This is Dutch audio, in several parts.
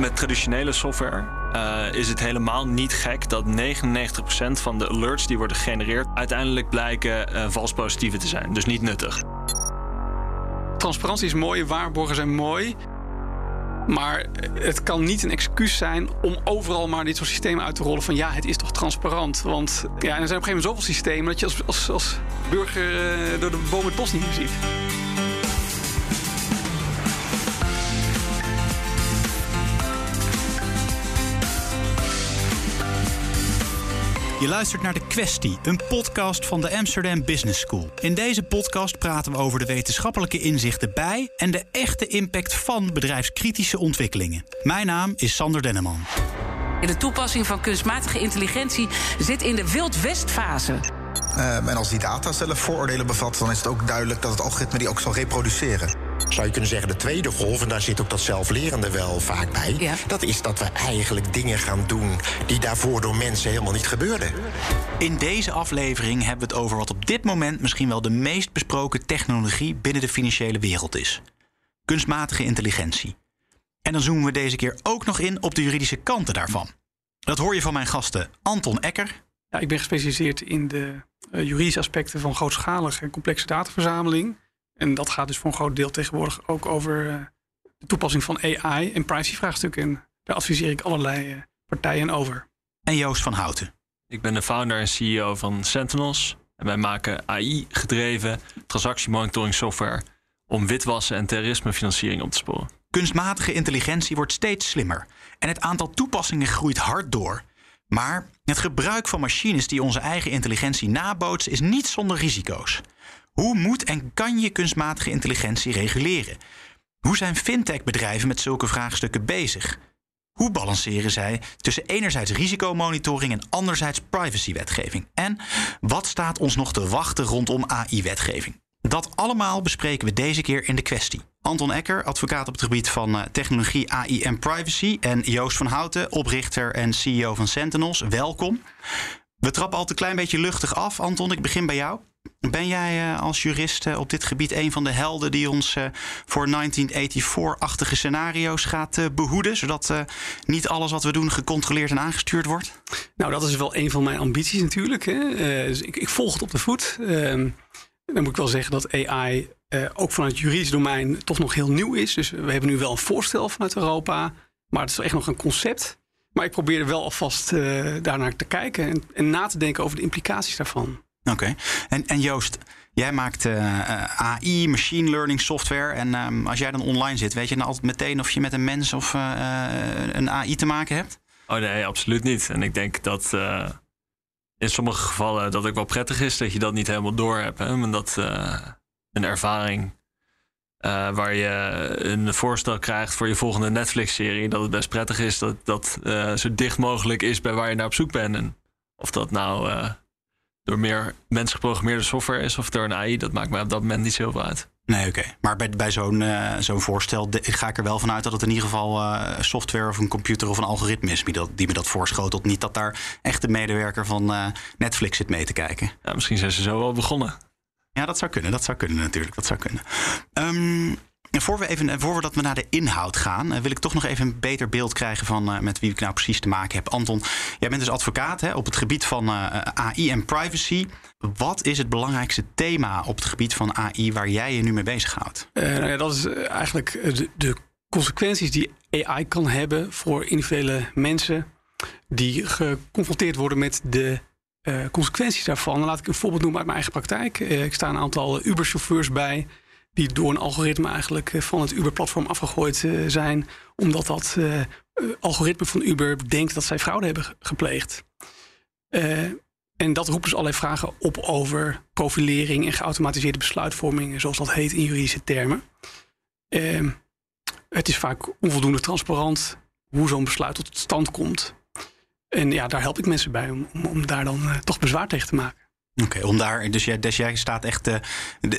Met traditionele software uh, is het helemaal niet gek dat 99% van de alerts die worden gegenereerd uiteindelijk blijken uh, vals positieve te zijn. Dus niet nuttig. Transparantie is mooi, waarborgen zijn mooi. Maar het kan niet een excuus zijn om overal maar dit soort systemen uit te rollen. Van ja, het is toch transparant. Want ja, er zijn op een gegeven moment zoveel systemen dat je als, als, als burger uh, door de boom het bos niet meer ziet. Je luistert naar De Questie, een podcast van de Amsterdam Business School. In deze podcast praten we over de wetenschappelijke inzichten bij en de echte impact van bedrijfskritische ontwikkelingen. Mijn naam is Sander Denneman. De toepassing van kunstmatige intelligentie zit in de wildwestfase. Um, en als die data zelf vooroordelen bevat, dan is het ook duidelijk dat het algoritme die ook zal reproduceren zou je kunnen zeggen, de tweede golf, en daar zit ook dat zelflerende wel vaak bij. Ja. Dat is dat we eigenlijk dingen gaan doen die daarvoor door mensen helemaal niet gebeurden. In deze aflevering hebben we het over wat op dit moment misschien wel de meest besproken technologie binnen de financiële wereld is: kunstmatige intelligentie. En dan zoomen we deze keer ook nog in op de juridische kanten daarvan. Dat hoor je van mijn gasten Anton Ecker. Ja, ik ben gespecialiseerd in de uh, juridische aspecten van grootschalige en complexe dataverzameling. En dat gaat dus voor een groot deel tegenwoordig ook over uh, de toepassing van AI en privacyvraagstukken. En daar adviseer ik allerlei uh, partijen over. En Joost van Houten. Ik ben de founder en CEO van Sentinels. En wij maken AI-gedreven transactiemonitoring software om witwassen en terrorismefinanciering op te sporen. Kunstmatige intelligentie wordt steeds slimmer en het aantal toepassingen groeit hard door. Maar het gebruik van machines die onze eigen intelligentie nabootsen is niet zonder risico's. Hoe moet en kan je kunstmatige intelligentie reguleren? Hoe zijn fintech-bedrijven met zulke vraagstukken bezig? Hoe balanceren zij tussen enerzijds risicomonitoring en anderzijds privacywetgeving? En wat staat ons nog te wachten rondom AI-wetgeving? Dat allemaal bespreken we deze keer in de kwestie. Anton Ecker, advocaat op het gebied van eh, technologie, AI en privacy. En Joost van Houten, oprichter en CEO van Sentinels. Welkom. We trappen altijd een klein beetje luchtig af. Anton, ik begin bij jou. Ben jij eh, als jurist eh, op dit gebied een van de helden die ons voor 1984-achtige scenario's gaat behoeden, zodat niet alles wat we doen gecontroleerd en aangestuurd wordt? Nou, dat is wel een van mijn ambities natuurlijk. Hè. dus ik, ik, volg het op de voet. Ehm, dan moet ik wel zeggen dat AI ook vanuit het juridisch domein toch nog heel nieuw is. Dus we hebben nu wel een voorstel vanuit Europa, maar het is echt nog een concept. Maar ik probeer wel alvast daarnaar te kijken en, en na te denken over de implicaties daarvan. Oké. En, en Joost, jij maakt uh, AI, machine learning software. En um, als jij dan online zit, weet je dan altijd meteen of je met een mens of uh, een AI te maken hebt? Oh nee, absoluut niet. En ik denk dat in sommige gevallen dat ook wel prettig is dat je dat niet helemaal door hebt. Hè? Maar dat een ervaring waar je een voorstel krijgt voor je volgende Netflix-serie, dat het best prettig is dat dat zo dicht mogelijk is bij waar je naar op zoek bent. En of dat nou door meer mensen geprogrammeerde software is of door een AI, dat maakt mij op dat moment niet zoveel uit. Nee, oké. Maar bij, bij zo'n zo'n voorstel ga ik er wel vanuit dat het in ieder geval software of een computer of een algoritme is die, dat, die me dat voorschotelt. Niet dat daar echt de medewerker van Netflix zit mee te kijken. Ja, misschien zijn ze zo wel begonnen. Ja, dat zou kunnen. Dat zou kunnen natuurlijk. Dat zou kunnen. Um, en voor we, even, voor we dat we naar de inhoud gaan, eh, wil ik toch nog even een beter beeld krijgen van uh, met wie ik nou precies te maken heb. Anton, jij bent dus advocaat hè, op het gebied van AI en privacy. Wat is het belangrijkste thema op het gebied van AI waar jij je nu mee bezighoudt? Nou ja, dat is eigenlijk de, de, consequenties die AI kan hebben voor individuele mensen die geconfronteerd worden met de consequenties daarvan. laat ik een voorbeeld noemen uit mijn eigen praktijk. ik sta een aantal Uber-chauffeurs bij die door een algoritme eigenlijk eh, van het Uber-platform afgegooid eh, zijn, omdat dat algoritme van Uber denkt dat zij fraude hebben gepleegd. en dat roept dus allerlei vragen op over profilering en geautomatiseerde besluitvorming, zoals dat heet in juridische termen. Ehm, het is vaak onvoldoende transparant hoe zo'n besluit tot stand komt. En ja, daar help ik mensen bij om, om daar dan toch bezwaar tegen te maken. Oké, om daar, dus jij, dus jij staat echt de,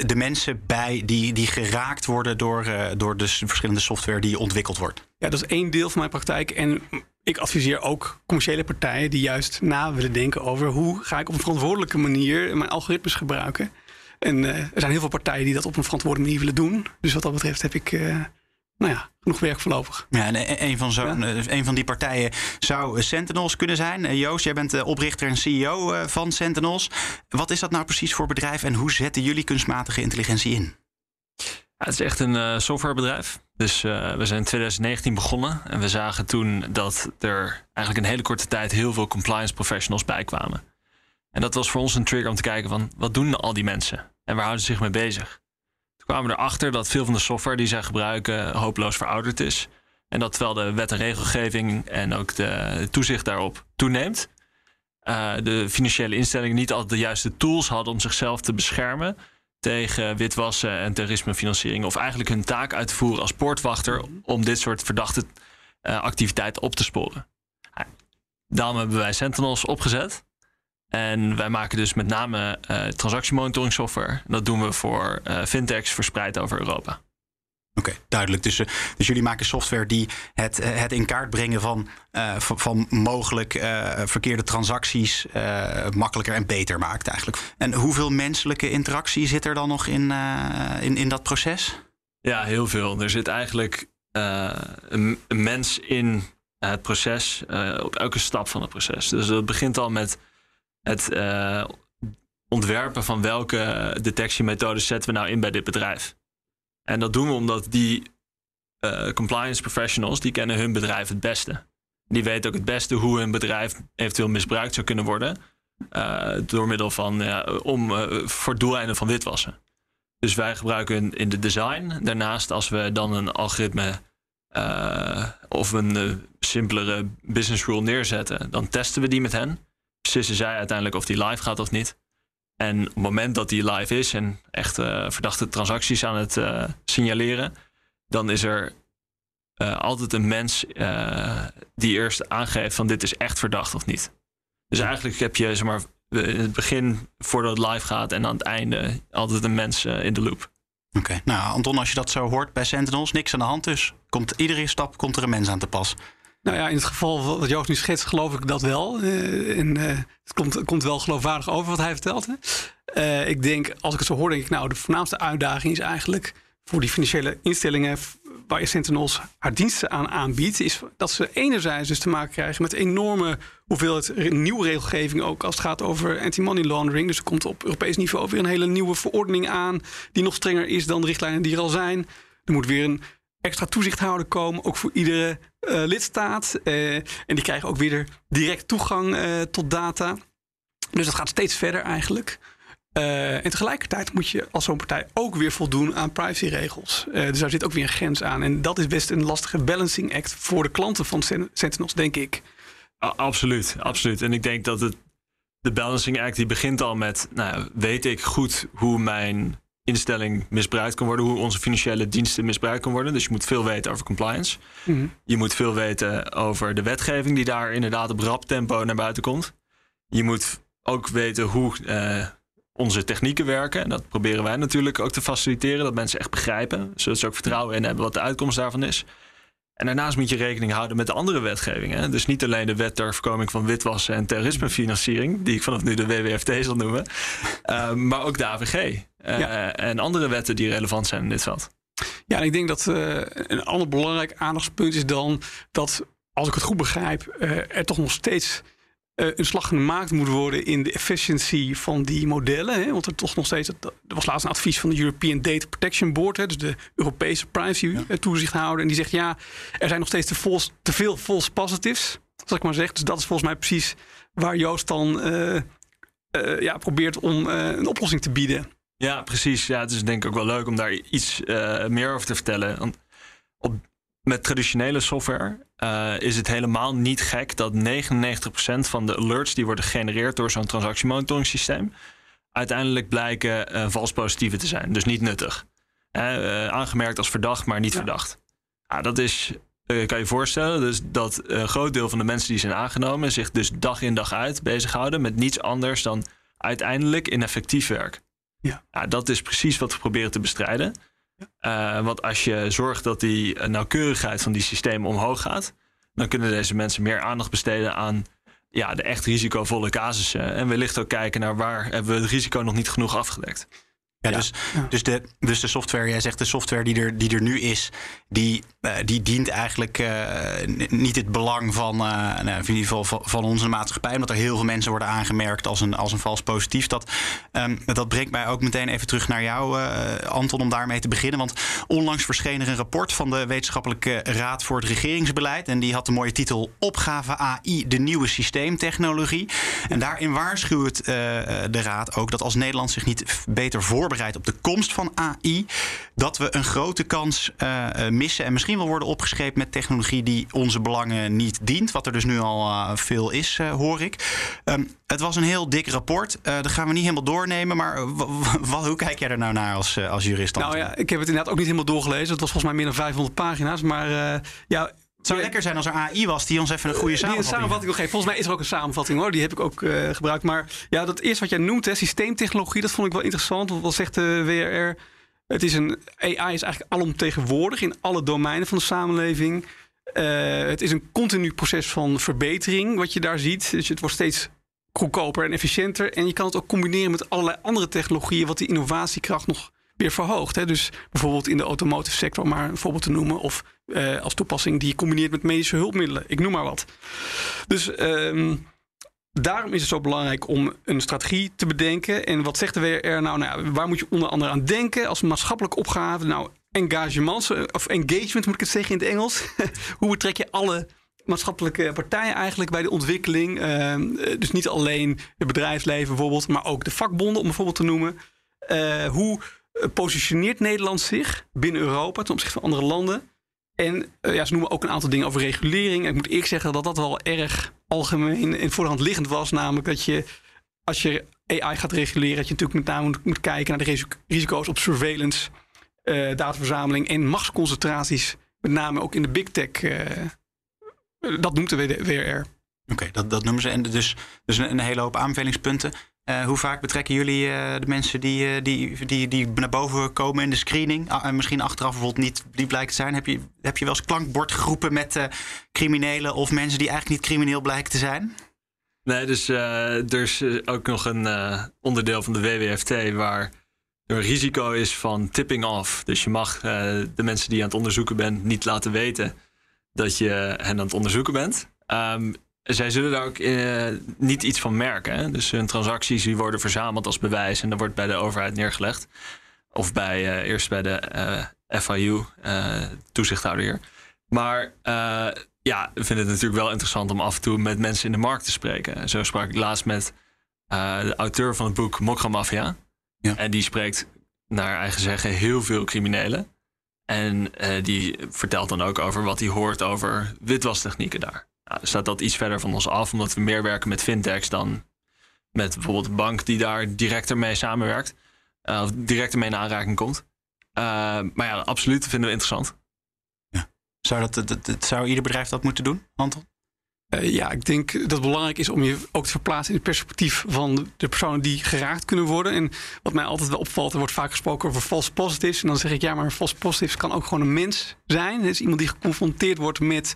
de, mensen bij die, die geraakt worden door, uh, door de verschillende software die ontwikkeld wordt. Ja, dat is één deel van mijn praktijk. En ik adviseer ook commerciële partijen die juist na willen denken over hoe ga ik op een verantwoordelijke manier mijn algoritmes gebruiken. En uh, er zijn heel veel partijen die dat op een verantwoorde manier willen doen. Dus wat dat betreft heb ik nou ja, genoeg werk voorlopig. Ja, en een van, zo, een van die partijen zou Sentinels kunnen zijn. Joost, jij bent de oprichter en CEO van Sentinels. Wat is dat nou precies voor bedrijf en hoe zetten jullie kunstmatige intelligentie in? Ja, het is echt een softwarebedrijf. Dus uh, we zijn in 2019 begonnen en we zagen toen dat er eigenlijk in hele korte tijd heel veel compliance professionals bijkwamen. En dat was voor ons een trigger om te kijken van wat doen al die mensen en waar houden ze zich mee bezig. Kwamen erachter dat veel van de software die zij gebruiken hopeloos verouderd is. En dat terwijl de wet en regelgeving en ook de toezicht daarop toeneemt, uh, de financiële instellingen niet altijd de juiste tools hadden om zichzelf te beschermen tegen witwassen en terrorismefinanciering. Of eigenlijk hun taak uit te voeren als poortwachter om dit soort verdachte uh, activiteiten op te sporen. Daarom hebben wij Sentinels opgezet. En wij maken dus met name uh, transactiemonitoring software. Dat doen we voor uh, fintechs verspreid over Europa. Oké, duidelijk. Dus, dus jullie maken software die het, het in kaart brengen van, uh, van, van, mogelijk verkeerde transacties makkelijker en beter maakt eigenlijk. En hoeveel menselijke interactie zit er dan nog in, in, in dat proces? Ja, heel veel. Er zit eigenlijk een, een, mens in het proces, op elke stap van het proces. Dus het begint al met het ontwerpen van welke detectiemethodes zetten we nou in bij dit bedrijf. En dat doen we omdat die uh, compliance professionals, die kennen hun bedrijf het beste. Die weten ook het beste hoe hun bedrijf eventueel misbruikt zou kunnen worden. Uh, door middel van, om, voor doeleinden van witwassen. Dus wij gebruiken in de design. Daarnaast, als we dan een algoritme of een simpelere business rule neerzetten, dan testen we die met hen. Beslissen zij uiteindelijk of die live gaat of niet. En op het moment dat die live is en echt uh, verdachte transacties aan het uh, signaleren, dan is er uh, altijd een mens die eerst aangeeft van dit is echt verdacht of niet. Dus eigenlijk heb je zeg maar, in het begin, voordat het live gaat en aan het einde, altijd een mens in de loop. Oké, nou Anton, als je dat zo hoort bij Sentinels, niks aan de hand dus. Komt, iedere stap komt er een mens aan te pas. Nou ja, in het geval wat Joost nu schetst, geloof ik dat wel. Uh, en, uh, het komt, komt wel geloofwaardig over wat hij vertelt. Uh, ik denk, als ik het zo hoor, denk ik, nou, de voornaamste uitdaging is eigenlijk voor die financiële instellingen waar Sentinels haar diensten aan aanbiedt, is dat ze enerzijds dus te maken krijgen met enorme hoeveelheid nieuwe regelgeving, ook als het gaat over anti-money laundering. Dus er komt op Europees niveau weer een hele nieuwe verordening aan, die nog strenger is dan de richtlijnen die er al zijn. Er moet weer een extra toezichthouder komen, ook voor iedere uh, lidstaat. Uh, en die krijgen ook weer direct toegang uh, tot data. Dus dat gaat steeds verder eigenlijk. en tegelijkertijd moet je als zo'n partij ook weer voldoen aan privacyregels. dus daar zit ook weer een grens aan. En dat is best een lastige balancing act voor de klanten van Sentinels, denk ik. absoluut, absoluut. En ik denk dat het, de balancing act die begint al met... Nou, weet ik goed hoe mijn instelling misbruikt kan worden, hoe onze financiële diensten misbruikt kan worden. Dus je moet veel weten over compliance. Mhm. Je moet veel weten over de wetgeving die daar inderdaad op rap tempo naar buiten komt. Je moet ook weten hoe uh, onze technieken werken. En dat proberen wij natuurlijk ook te faciliteren, dat mensen echt begrijpen, zodat ze ook vertrouwen in hebben wat de uitkomst daarvan is. En daarnaast moet je rekening houden met de andere wetgevingen. Dus niet alleen de wet ter voorkoming van witwassen en terrorismefinanciering, die ik vanaf nu de WWFT zal noemen, uh, maar ook de AVG uh, en andere wetten die relevant zijn in dit veld. Ja, en ik denk dat uh, een ander belangrijk aandachtspunt is dan dat, als ik het goed begrijp, er toch nog steeds een slag gemaakt moet worden in de efficiëntie van die modellen. Hè? Want er toch nog steeds, er was laatst een advies van de European Data Protection Board, hè? dus de Europese privacy toezichthouder. En die zegt ja, er zijn nog steeds te, false, te veel false positives, zal ik maar zeggen. Dus dat is volgens mij precies waar Joost dan uh, uh, ja, probeert om een oplossing te bieden. Ja, precies. Ja, het is denk ik ook wel leuk om daar iets meer over te vertellen. Want op met traditionele software uh, is het helemaal niet gek dat 99% van de alerts die worden gegenereerd door zo'n transactiemonitoring systeem uiteindelijk blijken uh, vals positieve te zijn. Dus niet nuttig. Uh, aangemerkt als verdacht, maar niet ja. verdacht. Ja, dat is, kan je voorstellen, dus dat een groot deel van de mensen die zijn aangenomen zich dus dag in dag uit bezighouden met niets anders dan uiteindelijk ineffectief werk. Ja. ja. dat is precies wat we proberen te bestrijden. Uh, want als je zorgt dat die nauwkeurigheid van die systemen omhoog gaat, dan kunnen deze mensen meer aandacht besteden aan ja, de echt risicovolle casussen. En wellicht ook kijken naar waar hebben we het risico nog niet genoeg afgedekt. Ja, Dus, Dus, de, dus de software, jij zegt de software die er, die er nu is, die, die dient eigenlijk uh, niet het belang van, uh, nou, in ieder geval van, onze maatschappij, omdat er heel veel mensen worden aangemerkt als een, als een vals positief. Dat, um, dat brengt mij ook meteen even terug naar jou, Anton, om daarmee te beginnen. Want onlangs verscheen er een rapport van de Wetenschappelijke Raad voor het Regeringsbeleid. En die had de mooie titel Opgave AI, de nieuwe systeemtechnologie. En daarin waarschuwt de Raad ook dat als Nederland zich niet beter voor voorbereid op de komst van AI, dat we een grote kans missen en misschien wel worden opgeschreven met technologie die onze belangen niet dient. Wat er dus nu al uh, veel is, hoor ik. Um, het was een heel dik rapport. Uh, dat gaan we niet helemaal doornemen. Maar hoe kijk jij er nou naar als, als jurist? Nou ja, ik heb het inderdaad ook niet helemaal doorgelezen. Het was volgens mij meer dan 500 pagina's. Maar ja, het zou lekker zijn als er AI was die ons even een goede samenvatting, die samenvatting wil geven. Volgens mij is er ook een samenvatting hoor. Die heb ik ook uh, gebruikt. Maar ja, dat eerste wat jij noemt, hè, systeemtechnologie, dat vond ik wel interessant. Wat zegt de WRR? Het is een AI is eigenlijk alomtegenwoordig in alle domeinen van de samenleving. Uh, het is een continu proces van verbetering wat je daar ziet. Dus het wordt steeds goedkoper en efficiënter. En je kan het ook combineren met allerlei andere technologieën, wat die innovatiekracht nog weer verhoogd. Hè? Dus bijvoorbeeld in de automotive sector, maar een voorbeeld te noemen. Of uh, als toepassing die je combineert met medische hulpmiddelen. Ik noem maar wat. Dus um, daarom is het zo belangrijk om een strategie te bedenken. En wat zegt de WR nou? nou waar moet je onder andere aan denken als maatschappelijke opgave? Nou, engagement, eh, of engagement moet ik het zeggen in het Engels. Hoe betrek je alle maatschappelijke partijen eigenlijk bij de ontwikkeling. Uh, dus niet alleen het bedrijfsleven bijvoorbeeld, maar ook de vakbonden om een voorbeeld te noemen. Uh, hoe eh, positioneert Nederland zich binnen Europa ten opzichte van andere landen? En uh, ja, ze noemen ook een aantal dingen over regulering. En ik moet eerlijk zeggen dat dat wel erg algemeen in voorhand liggend was. Namelijk dat je, als je AI gaat reguleren, dat je natuurlijk met name moet, kijken naar de risico's op surveillance, uh, dataverzameling en machtsconcentraties. Met name ook in de big tech. Uh, dat noemt de WR. Oké, dat, dat noemen ze. En dus, dus een, een hele hoop aanbevelingspunten. Uh, hoe vaak betrekken jullie uh, de mensen die, uh, die, die, die naar boven komen in de screening? Ah, en misschien achteraf bijvoorbeeld niet die blijkt te zijn. Heb je, heb je wel eens klankbordgroepen met criminelen of mensen die eigenlijk niet crimineel blijken te zijn? Nee, dus er is ook nog een onderdeel van de WWFT waar er een risico is van tipping off. Dus je mag de mensen die je aan het onderzoeken bent niet laten weten dat je hen aan het onderzoeken bent. Um, zij zullen daar ook uh, niet iets van merken. Hè? Dus hun transacties die worden verzameld als bewijs en dat wordt bij de overheid neergelegd. Of bij, uh, eerst bij de uh, FIU, toezichthouder hier. Maar ja, ik vind het natuurlijk wel interessant om af en toe met mensen in de markt te spreken. Zo sprak ik laatst met de auteur van het boek Mokra Mafia. Ja. En die spreekt naar eigen zeggen heel veel criminelen. En die vertelt dan ook over wat hij hoort over witwastechnieken daar staat dat iets verder van ons af, omdat we meer werken met fintechs dan met bijvoorbeeld een bank die daar direct ermee samenwerkt. Uh, of direct ermee in aanraking komt. Uh, maar ja, absoluut vinden we interessant. Ja. Zou, dat, dat, dat, zou ieder bedrijf dat moeten doen, Anton? Uh, ja, ik denk dat het belangrijk is om je ook te verplaatsen in het perspectief van de personen die geraakt kunnen worden. En wat mij altijd wel opvalt, er wordt vaak gesproken over false positives. En dan zeg ik ja, maar false positives kan ook gewoon een mens zijn. Het is iemand die geconfronteerd wordt met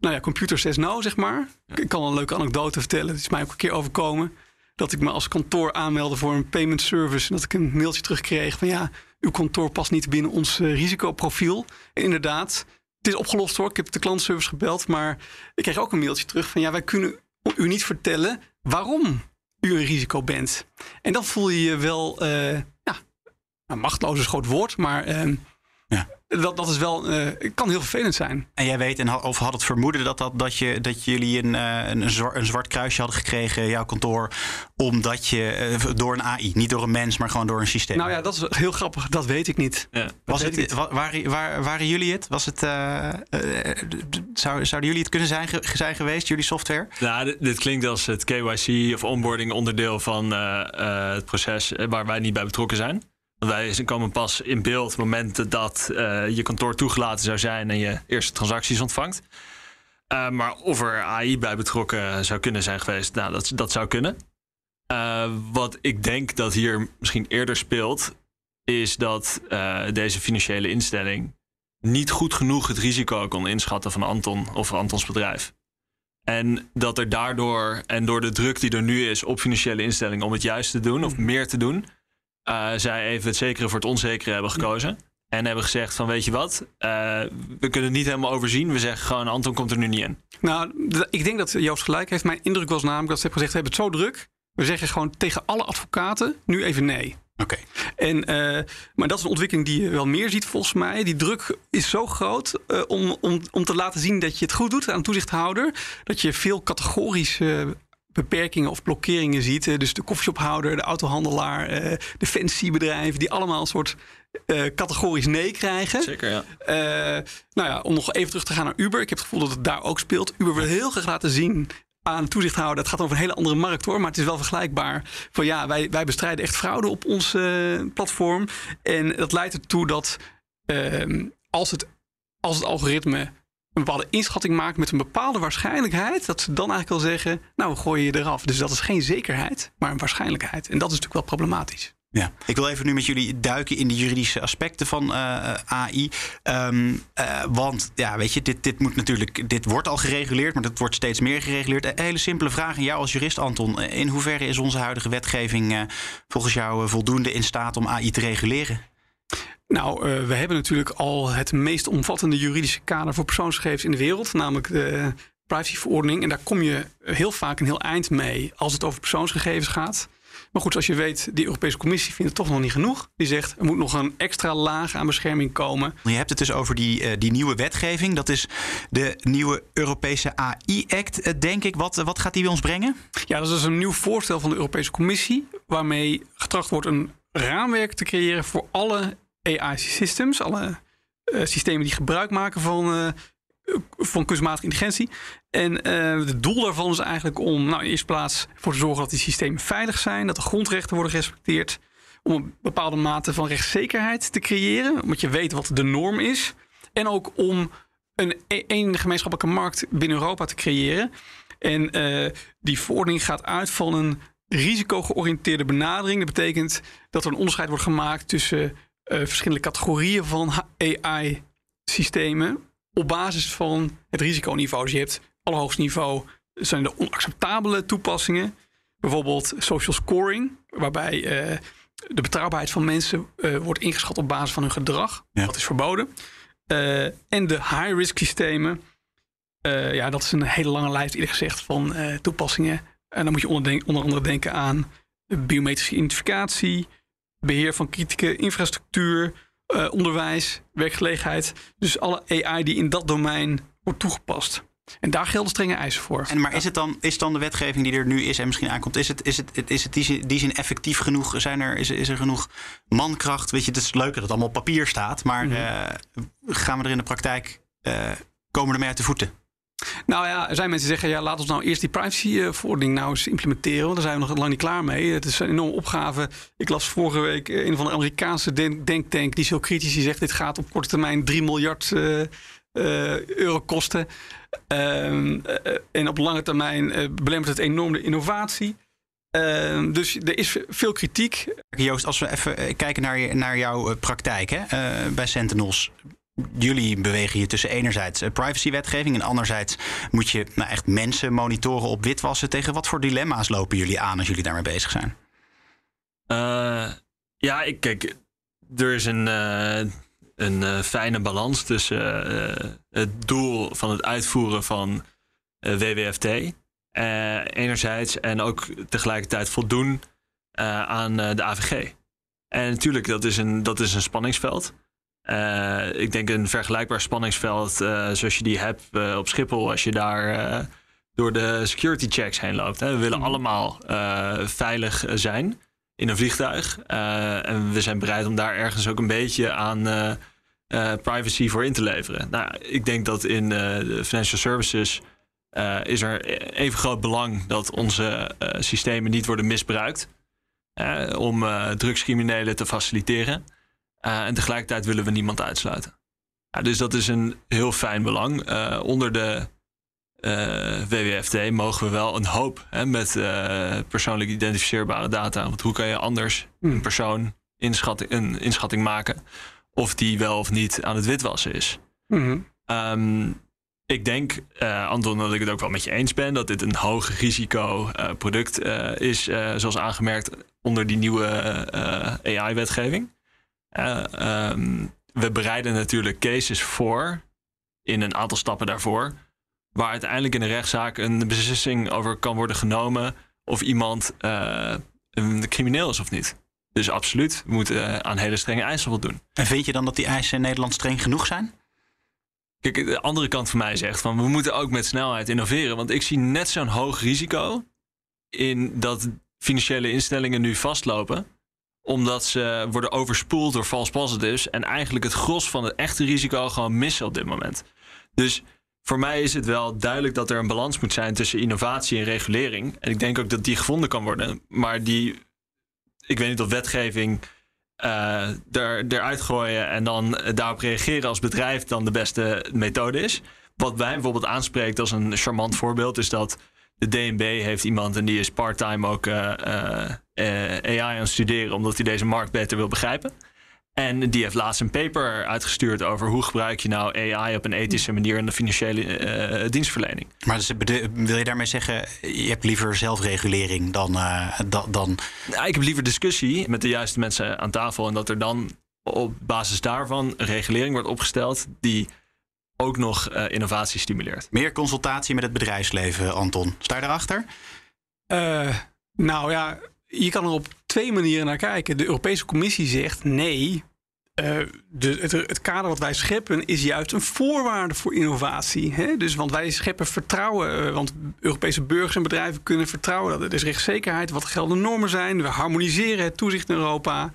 nou ja, computer says no, zeg maar. Ik kan een leuke anekdote vertellen. Het is mij ook een keer overkomen. Dat ik me als kantoor aanmeldde voor een payment service. En dat ik een mailtje terugkreeg van ja, uw kantoor past niet binnen ons uh, risicoprofiel. En inderdaad, het is opgelost hoor. Ik heb de klantservice gebeld. Maar ik kreeg ook een mailtje terug van ja, wij kunnen u niet vertellen waarom u een risico bent. En dan voel je je wel, uh, ja, nou, machteloos is een groot woord, maar uh, ja dat, dat is wel, uh, kan heel vervelend zijn. En jij weet, en of had het vermoeden dat, dat, dat, je, dat jullie een, uh, een, zwart, een zwart kruisje hadden gekregen, jouw kantoor, omdat je uh, door een AI, niet door een mens, maar gewoon door een systeem. Nou ja, dat is heel grappig. Dat weet ik niet. Ja, Was het, niet. Waren jullie het? Was het zou, zouden jullie het kunnen zijn, zijn geweest, jullie software? Nou, dit, dit klinkt als het KYC of onboarding onderdeel van het proces waar wij niet bij betrokken zijn. Wij komen pas in beeld op het moment dat uh, je kantoor toegelaten zou zijn en je eerste transacties ontvangt. Uh, maar of er AI bij betrokken zou kunnen zijn geweest, nou, dat, dat zou kunnen. Uh, wat ik denk dat hier misschien eerder speelt, is dat deze financiële instelling niet goed genoeg het risico kon inschatten van Anton of Antons bedrijf. En dat er daardoor en door de druk die er nu is op financiële instellingen om het juist te doen of meer te doen, zij even het zekere voor het onzekere hebben gekozen. En hebben gezegd van weet je wat, we kunnen het niet helemaal overzien. We zeggen gewoon Anton komt er nu niet in. Nou, ik denk dat Joost gelijk heeft. Mijn indruk was namelijk dat ze hebben gezegd, we hebben het zo druk. We zeggen gewoon tegen alle advocaten nu even nee. Oké. En, uh, maar dat is een ontwikkeling die je wel meer ziet volgens mij. Die druk is zo groot uh, om, om, om te laten zien dat je het goed doet aan toezichthouder. Dat je veel categorische beperkingen of blokkeringen ziet. Dus de koffieshophouder, de autohandelaar, uh, defensiebedrijven... die allemaal een soort categorisch nee krijgen. Zeker, ja. nou ja, om nog even terug te gaan naar Uber. Ik heb het gevoel dat het daar ook speelt. Uber wil heel graag laten zien aan toezichthouder. Het gaat over een hele andere markt hoor, maar het is wel vergelijkbaar. Van ja, wij, wij bestrijden echt fraude op ons uh, platform. En dat leidt ertoe dat uh, als, het, als het algoritme een bepaalde inschatting maakt met een bepaalde waarschijnlijkheid, dat ze dan eigenlijk al zeggen, nou we gooien je eraf. Dus dat is geen zekerheid, maar een waarschijnlijkheid. En dat is natuurlijk wel problematisch. Ja, ik wil even nu met jullie duiken in de juridische aspecten van uh, AI. Um, uh, want ja, weet je, dit, dit moet natuurlijk, dit wordt al gereguleerd, maar dat wordt steeds meer gereguleerd. Een hele simpele vraag aan jou als jurist, Anton. In hoeverre is onze huidige wetgeving volgens jou voldoende in staat om AI te reguleren? Nou, we hebben natuurlijk al het meest omvattende juridische kader voor persoonsgegevens in de wereld, namelijk de privacyverordening. En daar kom je heel vaak een heel eind mee als het over persoonsgegevens gaat. Maar goed, zoals je weet, die Europese Commissie vindt het toch nog niet genoeg. Die zegt er moet nog een extra laag aan bescherming komen. Je hebt het dus over die, uh, die nieuwe wetgeving. Dat is de nieuwe Europese AI-act, uh, denk ik. Wat, wat gaat die bij ons brengen? Ja, dat is een nieuw voorstel van de Europese Commissie. Waarmee getracht wordt een raamwerk te creëren voor alle AI-systems. Alle uh, systemen die gebruik maken van van kunstmatige intelligentie. En uh, het doel daarvan is eigenlijk om nou, in eerste plaats voor te zorgen dat die systemen veilig zijn, dat de grondrechten worden gerespecteerd, om een bepaalde mate van rechtszekerheid te creëren, omdat je weet wat de norm is. En ook om een, een gemeenschappelijke markt binnen Europa te creëren. En die verordening gaat uit van een risicogeoriënteerde benadering. Dat betekent dat er een onderscheid wordt gemaakt tussen verschillende categorieën van AI-systemen op basis van het risiconiveau. Dus je hebt allerhoogst niveau zijn de onacceptabele toepassingen. Bijvoorbeeld social scoring, waarbij uh, de betrouwbaarheid van mensen uh, wordt ingeschat op basis van hun gedrag. Ja. Dat is verboden. En de high-risk systemen. ja, dat is een hele lange lijst, eerlijk gezegd, van toepassingen. En dan moet je onder, onder andere denken aan biometrische identificatie, beheer van kritieke infrastructuur, uh, onderwijs, werkgelegenheid. Dus alle AI die in dat domein wordt toegepast. En daar gelden strenge eisen voor. En maar is het dan, is dan de wetgeving die er nu is en misschien aankomt, is het, is het, is het die, die zin effectief genoeg? Zijn er, is, is er genoeg mankracht? Weet je, het is leuk dat het allemaal op papier staat, maar mm -hmm. uh, gaan we er in de praktijk, uh, komen er mee uit de voeten? Nou ja, er zijn mensen die zeggen, ja, laat ons nou eerst die privacyverordening nou eens implementeren. Want daar zijn we nog lang niet klaar mee. Het is een enorme opgave. Ik las vorige week een van de Amerikaanse denktank, die heel kritisch. Die zegt, dit gaat op korte termijn 3 miljard uh, uh, euro kosten. Uh, en op lange termijn belemmert het enorm de innovatie. Uh, dus er is veel kritiek. Joost, als we even kijken naar, naar jouw praktijk hè, bij Sentinels jullie bewegen je tussen enerzijds privacywetgeving en anderzijds moet je nou echt mensen monitoren op witwassen. Tegen wat voor dilemma's lopen jullie aan als jullie daarmee bezig zijn? Uh, ja, ik, kijk, er is een, uh, een fijne balans tussen het doel van het uitvoeren van WWFT enerzijds en ook tegelijkertijd voldoen aan de AVG. En natuurlijk, dat is een, dat is een spanningsveld. Uh, ik denk een vergelijkbaar spanningsveld uh, zoals je die hebt uh, op Schiphol als je daar door de security checks heen loopt. Hè. We willen mm. allemaal veilig zijn in een vliegtuig. en we zijn bereid om daar ergens ook een beetje aan privacy voor in te leveren. Nou, ik denk dat in de financial services is er even groot belang dat onze systemen niet worden misbruikt om drugscriminelen te faciliteren. Uh, en tegelijkertijd willen we niemand uitsluiten. Ja, dus dat is een heel fijn belang. Uh, onder de uh, WWFT mogen we wel een hoop hè, met persoonlijk identificeerbare data. Want hoe kan je anders hmm. een persoon inschatting, een inschatting maken of die wel of niet aan het witwassen is? Hmm. Um, ik denk, uh, Anton, dat ik het ook wel met je eens ben dat dit een hoog risico uh, product uh, is, zoals aangemerkt onder die nieuwe AI-wetgeving. Um, we bereiden natuurlijk cases voor in een aantal stappen daarvoor, waar uiteindelijk in de rechtszaak een beslissing over kan worden genomen of iemand een crimineel is of niet. Dus absoluut, we moeten aan hele strenge eisen voldoen. En vind je dan dat die eisen in Nederland streng genoeg zijn? Kijk, de andere kant van mij zegt van we moeten ook met snelheid innoveren. Want ik zie net zo'n hoog risico in dat financiële instellingen nu vastlopen. Omdat ze worden overspoeld door false positives. En eigenlijk het gros van het echte risico gewoon missen op dit moment. Dus voor mij is het wel duidelijk dat er een balans moet zijn tussen innovatie en regulering. En ik denk ook dat die gevonden kan worden. Maar die, ik weet niet of wetgeving uh, er, eruit gooien en dan daarop reageren als bedrijf dan de beste methode is. Wat mij bijvoorbeeld aanspreekt als een charmant voorbeeld is dat de DNB heeft iemand en die is parttime ook uh, uh, AI aan het studeren omdat hij deze markt beter wil begrijpen. En die heeft laatst een paper uitgestuurd over hoe gebruik je nou AI op een ethische manier in de financiële uh, dienstverlening. Maar dus, wil je daarmee zeggen, je hebt liever zelfregulering dan. Uh, dan... Ik heb liever discussie met de juiste mensen aan tafel. En dat er dan op basis daarvan een regulering wordt opgesteld die ook nog uh, innovatie stimuleert. Meer consultatie met het bedrijfsleven, Anton. Sta je daarachter? nou ja, je kan er op twee manieren naar kijken. De Europese Commissie zegt nee. Uh, de, het, het, kader wat wij scheppen is juist een voorwaarde voor innovatie. Hè? Dus, want wij scheppen vertrouwen. Uh, want Europese burgers en bedrijven kunnen vertrouwen. Dat er is rechtszekerheid, wat geldende normen zijn. We harmoniseren het toezicht in Europa.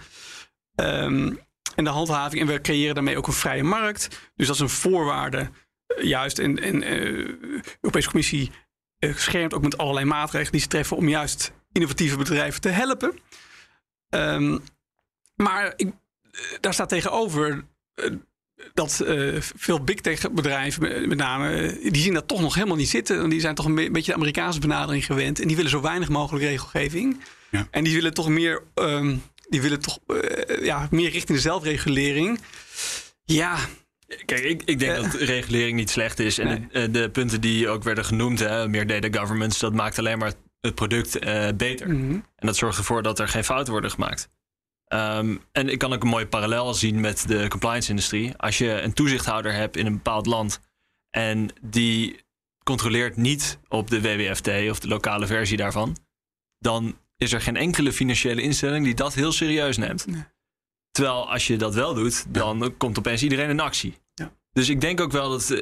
Um, en de handhaving. En we creëren daarmee ook een vrije markt. Dus dat is een voorwaarde. Uh, juist. En, en de Europese Commissie schermt ook met allerlei maatregelen die ze treffen om juist innovatieve bedrijven te helpen. Um, maar ik, daar staat tegenover dat uh, veel big tech bedrijven, met name, die zien dat toch nog helemaal niet zitten. Die zijn toch een, be beetje de Amerikaanse benadering gewend. En die willen zo weinig mogelijk regelgeving. Ja. En die willen toch meer, um, die willen toch uh, ja, meer richting de zelfregulering. Ja, Kijk, ik, ik denk dat regulering niet slecht is. En nee. de, de, punten die ook werden genoemd, hè, meer data governance, dat maakt alleen maar het product uh, beter. Mm -hmm. En dat zorgt ervoor dat er geen fouten worden gemaakt. Um, en ik kan ook een mooie parallel zien met de compliance-industrie. Als je een toezichthouder hebt in een bepaald land en die controleert niet op de WWFT of de lokale versie daarvan, dan is er geen enkele financiële instelling die dat heel serieus neemt. Nee. Terwijl als je dat wel doet, dan ja. komt opeens iedereen in actie. Ja. Dus ik denk ook wel dat uh,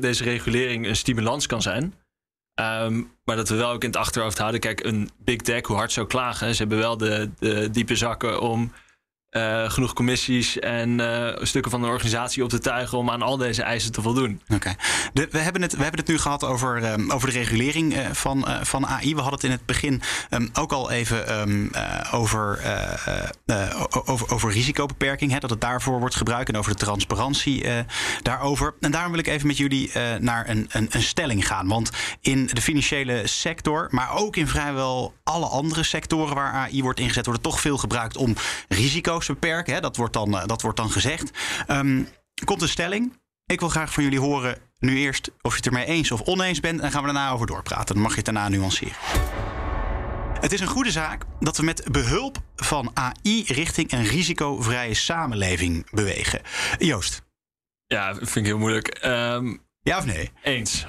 deze regulering een stimulans kan zijn. Um, maar dat we wel ook in het achterhoofd houden. Kijk, een big tech, hoe hard zou klagen. Ze hebben wel de, de diepe zakken om uh, genoeg commissies en uh, stukken van de organisatie op te tuigen om aan al deze eisen te voldoen. Oké. We, hebben het, we hebben het nu gehad over, um, over de regulering uh, van, van AI. We hadden het in het begin um, ook al even um, over, over, over risicobeperking. Hè, dat het daarvoor wordt gebruikt en over de transparantie daarover. En daarom wil ik even met jullie naar een, een, een stelling gaan. Want in de financiële sector, maar ook in vrijwel alle andere sectoren waar AI wordt ingezet, wordt het toch veel gebruikt om risico's beperken. Hè? Dat, wordt dan, uh, dat wordt dan gezegd. Um, komt een stelling. Ik wil graag van jullie horen nu eerst of je het ermee eens of oneens bent. En gaan we daarna over doorpraten. Dan mag je het daarna nuanceren. Het is een goede zaak dat we met behulp van AI richting een risicovrije samenleving bewegen. Joost. Ja, vind ik heel moeilijk. Um, ja of nee? Eens.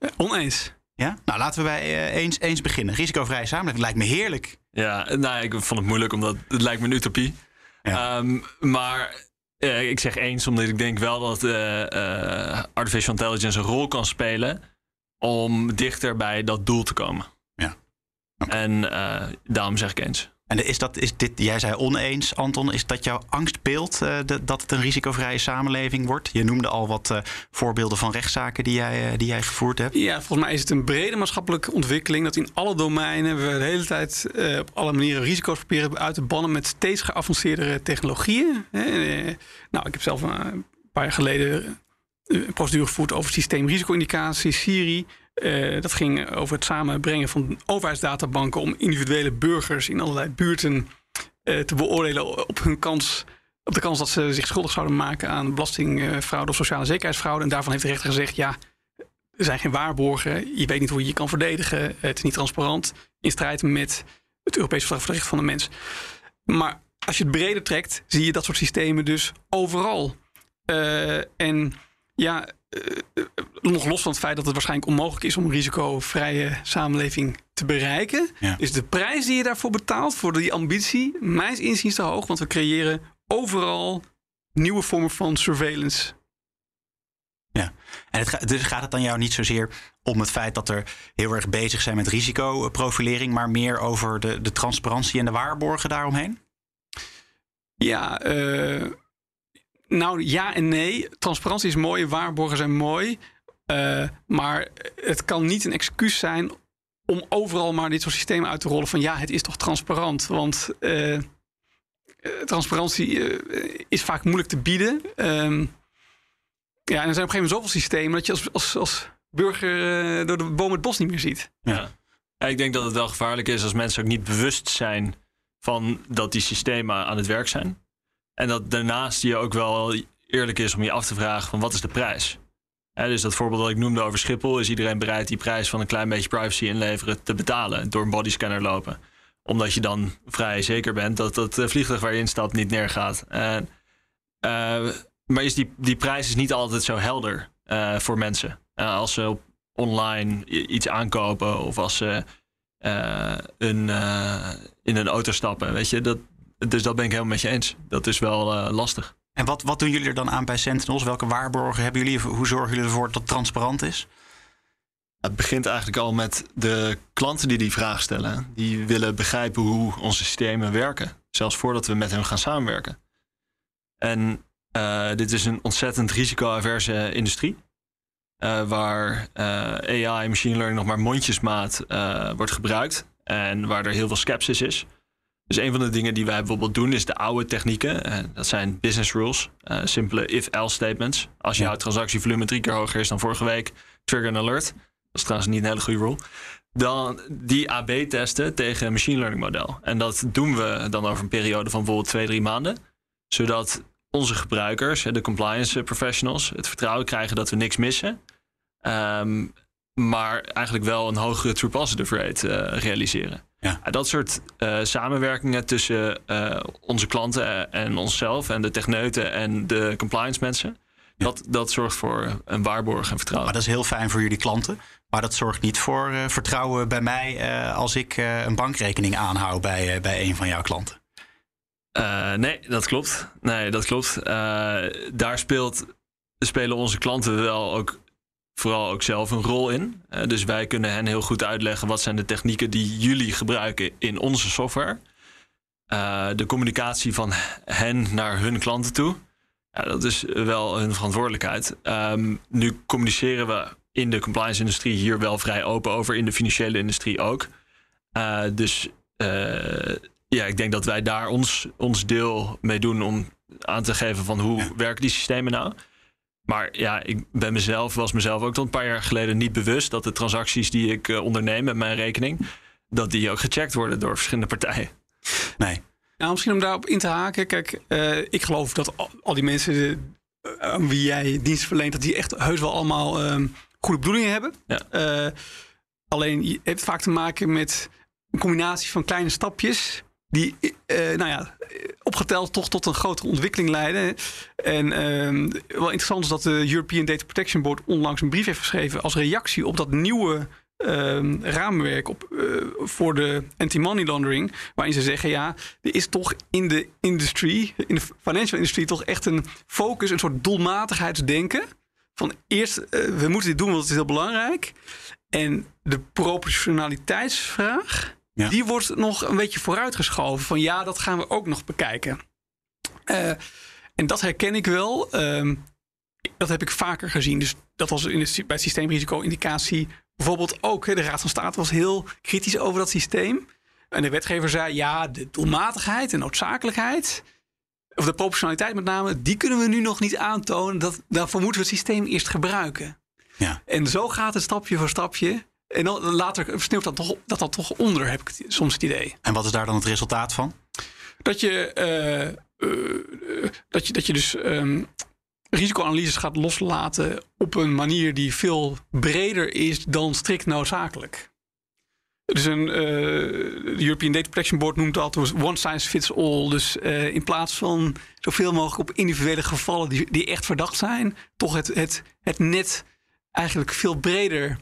Uh, oneens. Ja? Nou, laten we bij uh, eens, eens beginnen. Risicovrije samenleving lijkt me heerlijk. Ja, nou, ik vond het moeilijk omdat het lijkt me een utopie. Ja. Um, maar uh, ik zeg eens omdat ik denk wel dat uh, artificial intelligence een rol kan spelen om dichter bij dat doel te komen. Ja. Okay. En daarom zeg ik eens. En is dat, is dit, jij zei oneens, Anton, is dat jouw angstbeeld uh, dat het een risicovrije samenleving wordt? Je noemde al wat uh, voorbeelden van rechtszaken die jij, uh, die jij gevoerd hebt. Ja, volgens mij is het een brede maatschappelijke ontwikkeling dat in alle domeinen we de hele tijd op alle manieren risico's proberen uit te bannen met steeds geavanceerdere technologieën. nou, ik heb zelf een paar jaar geleden een procedure gevoerd over systeemrisico-indicatie, Siri. Uh, dat ging over het samenbrengen van overheidsdatabanken om individuele burgers in allerlei buurten uh, te beoordelen op hun kans op de kans dat ze zich schuldig zouden maken aan belastingfraude of sociale zekerheidsfraude. En daarvan heeft de rechter gezegd: ja, er zijn geen waarborgen. Je weet niet hoe je je kan verdedigen. Het is niet transparant. In strijd met het Europese Verdrag voor de Rechten van de Mens. Maar als je het breder trekt, zie je dat soort systemen dus overal. En ja, nog los van het feit dat het waarschijnlijk onmogelijk is om een risicovrije samenleving te bereiken, ja. is de prijs die je daarvoor betaalt, voor die ambitie, mijns inziens te hoog. Want we creëren overal nieuwe vormen van surveillance. Ja, en het dus gaat het dan jou niet zozeer om het feit dat er heel erg bezig zijn met risicoprofilering, maar meer over de, de transparantie en de waarborgen daaromheen? Ja, uh, nou ja en nee. Transparantie is mooi, waarborgen zijn mooi. Uh, maar het kan niet een excuus zijn om overal maar dit soort systemen uit te rollen van ja, het is toch transparant. Want uh, transparantie is vaak moeilijk te bieden. Um, ja, en er zijn op een gegeven moment zoveel systemen dat je als, als, als burger door de boom het bos niet meer ziet. Ja. ja. ik denk dat het wel gevaarlijk is als mensen ook niet bewust zijn van dat die systemen aan het werk zijn. En dat daarnaast je ook wel eerlijk is om je af te vragen van wat is de prijs? dus dat voorbeeld dat ik noemde over Schiphol, is iedereen bereid die prijs van een klein beetje privacy inleveren te betalen door een bodyscanner lopen. Omdat je dan vrij zeker bent dat het vliegtuig waar je instapt niet neergaat. En, uh, maar is die, die prijs is niet altijd zo helder uh, voor mensen. Als ze online iets aankopen of als ze een, in een auto stappen. Weet je, dat, dus dat ben ik helemaal met je eens. Dat is wel uh, lastig. En wat, wat doen jullie er dan aan bij Sentinels? Welke waarborgen hebben jullie? Hoe zorgen jullie ervoor dat het transparant is? Het begint eigenlijk al met de klanten die die vraag stellen. Die willen begrijpen hoe onze systemen werken. Zelfs voordat we met hen gaan samenwerken. En uh, dit is een ontzettend risicoaverse industrie. Uh, waar AI, machine learning nog maar mondjesmaat wordt gebruikt. En waar er heel veel skepsis is. Dus een van de dingen die wij bijvoorbeeld doen is de oude technieken. Uh, dat zijn business rules, uh, simpele if-else statements. Als jouw transactievolume drie keer hoger is dan vorige week, trigger een alert. Dat is trouwens niet een hele goede rule. Dan die AB testen tegen een machine learning model. En dat doen we dan over een periode van bijvoorbeeld twee, drie maanden. Zodat onze gebruikers, de compliance professionals, het vertrouwen krijgen dat we niks missen. Um, maar eigenlijk wel een hogere true positive rate uh, realiseren. Ja. Dat soort uh, samenwerkingen tussen uh, onze klanten en onszelf en de techneuten en de compliance mensen. Ja. Dat, dat zorgt voor een waarborg en vertrouwen. Maar dat is heel fijn voor jullie klanten. Maar dat zorgt niet voor uh, vertrouwen bij mij als ik een bankrekening aanhoud bij, bij een van jouw klanten. nee, dat klopt. Nee, dat klopt. daar speelt, spelen onze klanten wel ook vooral ook zelf een rol in. Uh, dus wij kunnen hen heel goed uitleggen wat zijn de technieken die jullie gebruiken in onze software. Uh, de communicatie van hen naar hun klanten toe. Ja, dat is wel hun verantwoordelijkheid. Um, nu communiceren we in de compliance-industrie hier wel vrij open over, in de financiële industrie ook. Uh, dus ja, ik denk dat wij daar ons, ons deel mee doen om aan te geven van hoe werken die systemen nou. Maar ja, ik ben mezelf, was mezelf ook tot een paar jaar geleden niet bewust dat de transacties die ik uh, onderneem met mijn rekening, dat die ook gecheckt worden door verschillende partijen. Nee. Nou, misschien om daarop in te haken. Kijk, uh, ik geloof dat al, die mensen uh, aan wie jij dienst verleent, dat die echt heus wel allemaal ehm, goede bedoelingen hebben. Ja. alleen je hebt vaak te maken met een combinatie van kleine stapjes die, uh, nou ja, opgeteld toch tot een grotere ontwikkeling leiden. En uh, wel interessant is dat de European Data Protection Board onlangs een brief heeft geschreven als reactie op dat nieuwe uh, raamwerk op, uh, voor de anti-money laundering. Waarin ze zeggen: ja, er is toch in de industrie, in de financial industrie, toch echt een focus, een soort doelmatigheidsdenken. Van eerst, we moeten dit doen, want het is heel belangrijk. En de proportionaliteitsvraag ja. Die wordt nog een beetje vooruitgeschoven. Van ja, dat gaan we ook nog bekijken. Uh, en dat herken ik wel. Uh, dat heb ik vaker gezien. Dus dat was in het, bij systeemrisico-indicatie bijvoorbeeld ook. De Raad van State was heel kritisch over dat systeem. En de wetgever zei: ja, de doelmatigheid en noodzakelijkheid. Of de proportionaliteit met name, die kunnen we nu nog niet aantonen. Dat, daarvoor moeten we het systeem eerst gebruiken. Ja. En zo gaat het stapje voor stapje. En dan later sneeuwt dat toch, dat dat toch onder, heb ik soms het idee. En wat is daar dan het resultaat van? dat je, eh, eh, dat je, dat je dus um, risicoanalyses gaat loslaten op een manier die veel breder is dan strikt noodzakelijk. Dus een, uh, de European Data Protection Board noemt dat one size fits all. Dus uh, in plaats van zoveel mogelijk op individuele gevallen die, die echt verdacht zijn, toch het, het, het net eigenlijk veel breder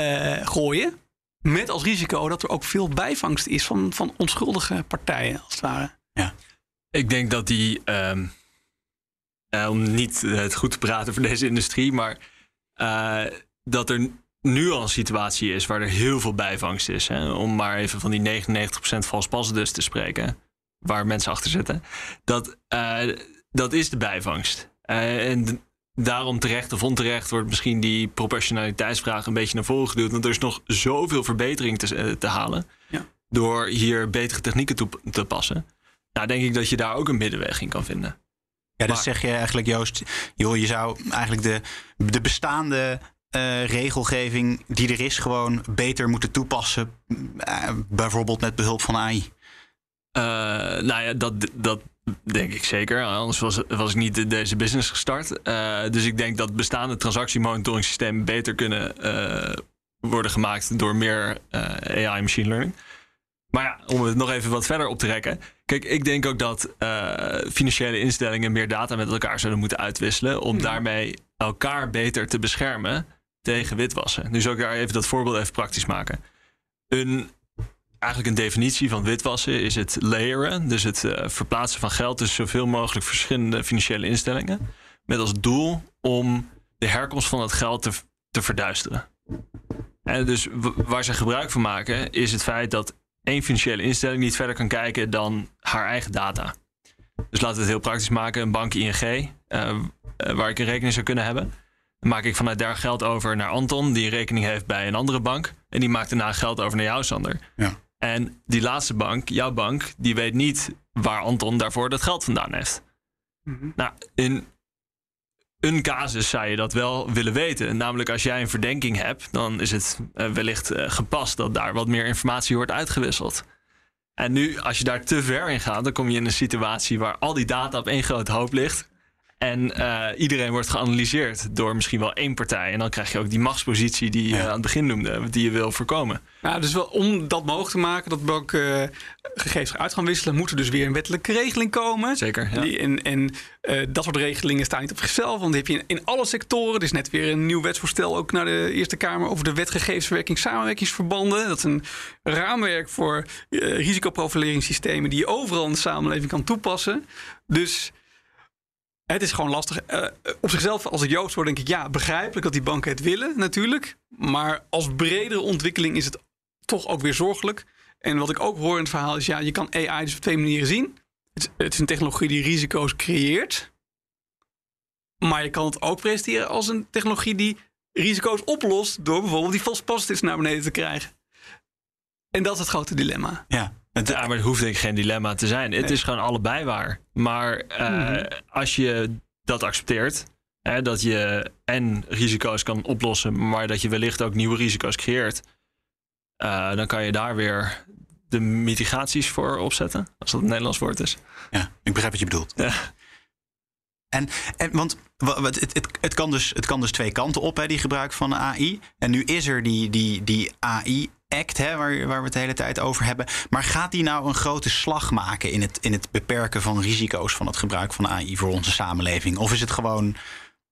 uh, gooien. Met als risico dat er ook veel bijvangst is van, van onschuldige partijen, als het ware. Ja. Ik denk dat die, um, om niet het goed te praten voor deze industrie, maar dat er nu al een situatie is waar er heel veel bijvangst is. Hè? Om maar even van die 99% vals positives te spreken, waar mensen achter zitten. Dat, uh, dat is de bijvangst. En daarom terecht of onterecht wordt misschien die proportionaliteitsvraag een beetje naar voren geduwd. Want er is nog zoveel verbetering te, eh, te halen ja. door hier betere technieken toe te passen. Nou, denk ik dat je daar ook een middenweg in kan vinden. Ja, dus maar, zeg je eigenlijk, Joost, joh, je zou eigenlijk de, de bestaande uh, regelgeving die er is gewoon beter moeten toepassen. Uh, bijvoorbeeld met behulp van AI? Uh, nou ja, dat, dat denk ik zeker. Anders was, was ik niet deze business gestart. dus ik denk dat bestaande transactiemonitoringsystemen beter kunnen worden gemaakt door meer AI machine learning. Maar ja, om het nog even wat verder op te rekken. Kijk, ik denk ook dat financiële instellingen meer data met elkaar zouden moeten uitwisselen. Om daarmee elkaar beter te beschermen tegen witwassen. Nu zal ik daar even dat voorbeeld even praktisch maken. Een, eigenlijk een definitie van witwassen is het layeren, dus het uh, verplaatsen van geld tussen zoveel mogelijk verschillende financiële instellingen, met als doel om de herkomst van het geld te, te verduisteren. En dus waar ze gebruik van maken is het feit dat één financiële instelling niet verder kan kijken dan haar eigen data. Dus laten we het heel praktisch maken. Een bank ING, uh, uh, waar ik een rekening zou kunnen hebben maak ik vanuit daar geld over naar Anton, die een rekening heeft bij een andere bank. En die maakt daarna geld over naar jou, Sander. Ja. En die laatste bank, jouw bank, die weet niet waar Anton daarvoor dat geld vandaan heeft. Mhm. Nou, in een casus zou je dat wel willen weten. Namelijk als jij een verdenking hebt, dan is het uh, wellicht uh, gepast dat daar wat meer informatie wordt uitgewisseld. En nu, als je daar te ver in gaat, dan kom je in een situatie waar al die data op één grote hoop ligt. En uh, iedereen wordt geanalyseerd door misschien wel één partij. En dan krijg je ook die machtspositie die je ja. aan het begin noemde, die je wil voorkomen. Nou, dus wel om dat mogelijk te maken, dat bank uh, gegevens uit gaan wisselen, moet er dus weer een wettelijke regeling komen. Zeker. Ja. Die, en en uh, dat soort regelingen staan niet op zichzelf, want die heb je in, in, alle sectoren. Er is net weer een nieuw wetsvoorstel ook naar de Eerste Kamer over de wetgegevensverwerking samenwerkingsverbanden. Dat is een raamwerk voor risicoprofileringssystemen die je overal in de samenleving kan toepassen. Dus het is gewoon lastig. Uh, op zichzelf, als ik Joost denk ik ja, begrijpelijk dat die banken het willen, natuurlijk. Maar als bredere ontwikkeling is het toch ook weer zorgelijk. En wat ik ook hoor in het verhaal is, ja, je kan AI dus op twee manieren zien. Het, het is een technologie die risico's creëert. Maar je kan het ook presenteren als een technologie die risico's oplost door bijvoorbeeld die false positives naar beneden te krijgen. En dat is het grote dilemma. Ja, ja, maar het hoeft denk ik geen dilemma te zijn. Het is gewoon allebei waar. Maar uh, mm-hmm. als je dat accepteert, hè, dat je en risico's kan oplossen, maar dat je wellicht ook nieuwe risico's creëert, uh, dan kan je daar weer de mitigaties voor opzetten, als dat een Nederlands woord is. Ja, ik begrijp wat je bedoelt. Ja. En, en want het, het, het, kan dus, het kan dus twee kanten op, hè, die gebruik van AI. En nu is er die, die, die AI Act, hè, waar, waar we het de hele tijd over hebben. Maar gaat die nou een grote slag maken in het, in het beperken van risico's van het gebruik van AI voor onze samenleving? Of is het gewoon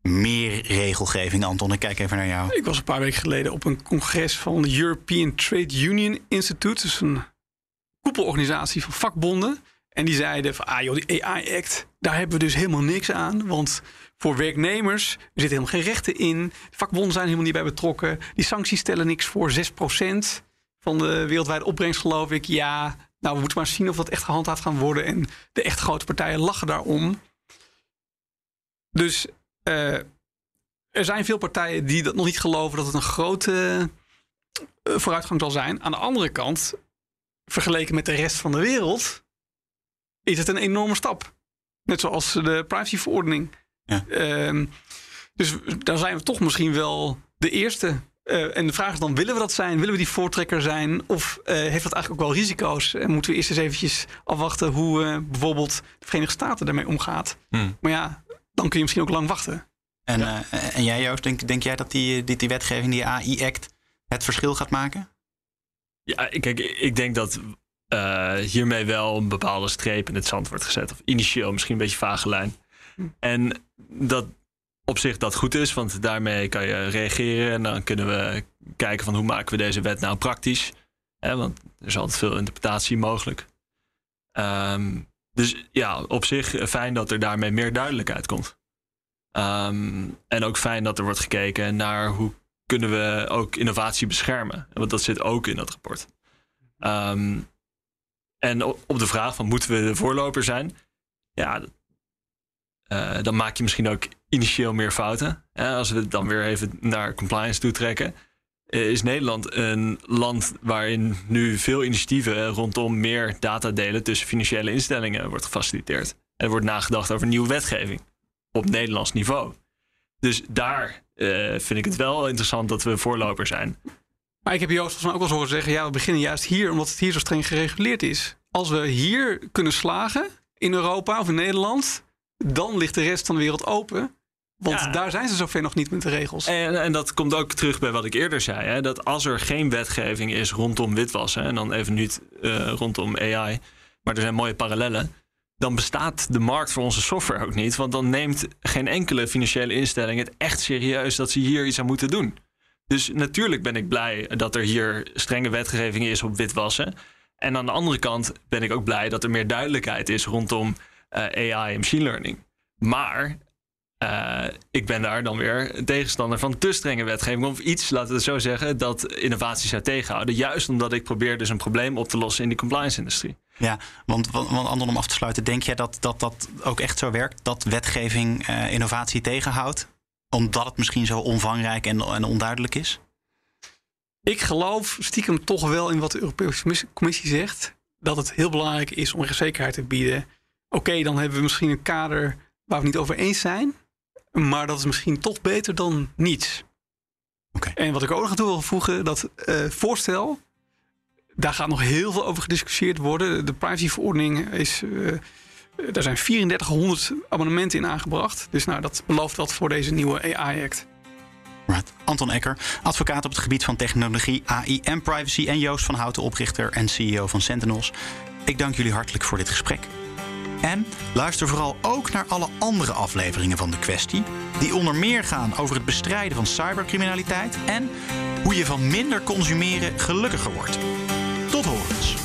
meer regelgeving, Anton? Ik kijk even naar jou. Ik was een paar weken geleden op een congres van de European Trade Union Institute. Dus een koepelorganisatie van vakbonden. En die zeiden van, ah joh, die AI-act, daar hebben we dus helemaal niks aan. Want voor werknemers er zitten helemaal geen rechten in. De vakbonden zijn helemaal niet bij betrokken. Die sancties stellen niks voor. 6% van de wereldwijde opbrengst, geloof ik. Ja, nou, we moeten maar zien of dat echt gehandhaafd gaan worden. En de echt grote partijen lachen daarom. Dus uh, er zijn veel partijen die dat nog niet geloven dat het een grote uh, vooruitgang zal zijn. Aan de andere kant, vergeleken met de rest van de wereld, is het een enorme stap. Net zoals de privacyverordening. Ja. Uh, dus dan zijn we toch misschien wel de eerste Uh, en de vraag is dan, willen we dat zijn? Willen we die voortrekker zijn? Of uh, heeft dat eigenlijk ook wel risico's? En moeten we eerst eens eventjes afwachten hoe uh, bijvoorbeeld de Verenigde Staten daarmee omgaat? Hmm. Maar ja, dan kun je misschien ook lang wachten. En, ja. en jij Joost, denk, denk jij dat die, die, die wetgeving, die AI-act, het verschil gaat maken? Ja, kijk, ik denk dat hiermee wel een bepaalde streep in het zand wordt gezet. Of initieel misschien een beetje vage lijn. Hm. En dat op zich dat goed is, want daarmee kan je reageren en dan kunnen we kijken van hoe maken we deze wet nou praktisch. Hè, want er is altijd veel interpretatie mogelijk. Ehm, dus ja, op zich fijn dat er daarmee meer duidelijkheid komt. Ehm, en ook fijn dat er wordt gekeken naar hoe kunnen we ook innovatie beschermen. Want dat zit ook in dat rapport. Ehm, en op de vraag van moeten we de voorloper zijn? Ja, uh, dan maak je misschien ook initieel meer fouten. als we het dan weer even naar compliance toe trekken. Eh, is Nederland een land waarin nu veel initiatieven rondom meer data delen tussen financiële instellingen wordt gefaciliteerd. Er wordt nagedacht over nieuwe wetgeving op Nederlands niveau. Dus daar vind ik het wel interessant dat we voorloper zijn. Maar ik heb Joost mij ook al zo horen zeggen: ja, we beginnen juist hier omdat het hier zo streng gereguleerd is. Als we hier kunnen slagen in Europa of in Nederland, dan ligt de rest van de wereld open. Want daar zijn ze zover nog niet met de regels. En, en dat komt ook terug bij wat ik eerder zei. Hè, dat als er geen wetgeving is rondom witwassen... en dan even niet uh, rondom AI... maar er zijn mooie parallellen... dan bestaat de markt voor onze software ook niet. Want dan neemt geen enkele financiële instelling het echt serieus... dat ze hier iets aan moeten doen. Dus natuurlijk ben ik blij dat er hier strenge wetgeving is op witwassen. En aan de andere kant ben ik ook blij dat er meer duidelijkheid is rondom AI en machine learning. Maar uh, ik ben daar dan weer tegenstander van te strenge wetgeving. Of iets, laten we het zo zeggen, dat innovaties zou tegenhouden. Juist omdat ik probeer dus een probleem op te lossen in die compliance-industrie. Ja, want, want, want om af te sluiten, denk jij dat, dat dat ook echt zo werkt? Dat wetgeving uh, innovatie tegenhoudt? Omdat het misschien zo omvangrijk en, en onduidelijk is? Ik geloof stiekem toch wel in wat de Europese Commissie zegt. Dat het heel belangrijk is om zekerheid te bieden Oké, dan hebben we misschien een kader waar we niet over eens zijn. Maar dat is misschien toch beter dan niets. Okay. En wat ik ook nog toe wil voegen, dat uh, voorstel, daar gaat nog heel veel over gediscussieerd worden. De privacyverordening is. Uh, daar zijn 3400 abonnementen in aangebracht. Dus nou, dat belooft wat voor deze nieuwe AI-act. Right. Anton Ecker, advocaat op het gebied van technologie, AI en privacy. En Joost van Houten, oprichter en CEO van Sentinels. Ik dank jullie hartelijk voor dit gesprek. En luister vooral ook naar alle andere afleveringen van de kwestie, die onder meer gaan over het bestrijden van cybercriminaliteit en hoe je van minder consumeren gelukkiger wordt. Tot horens.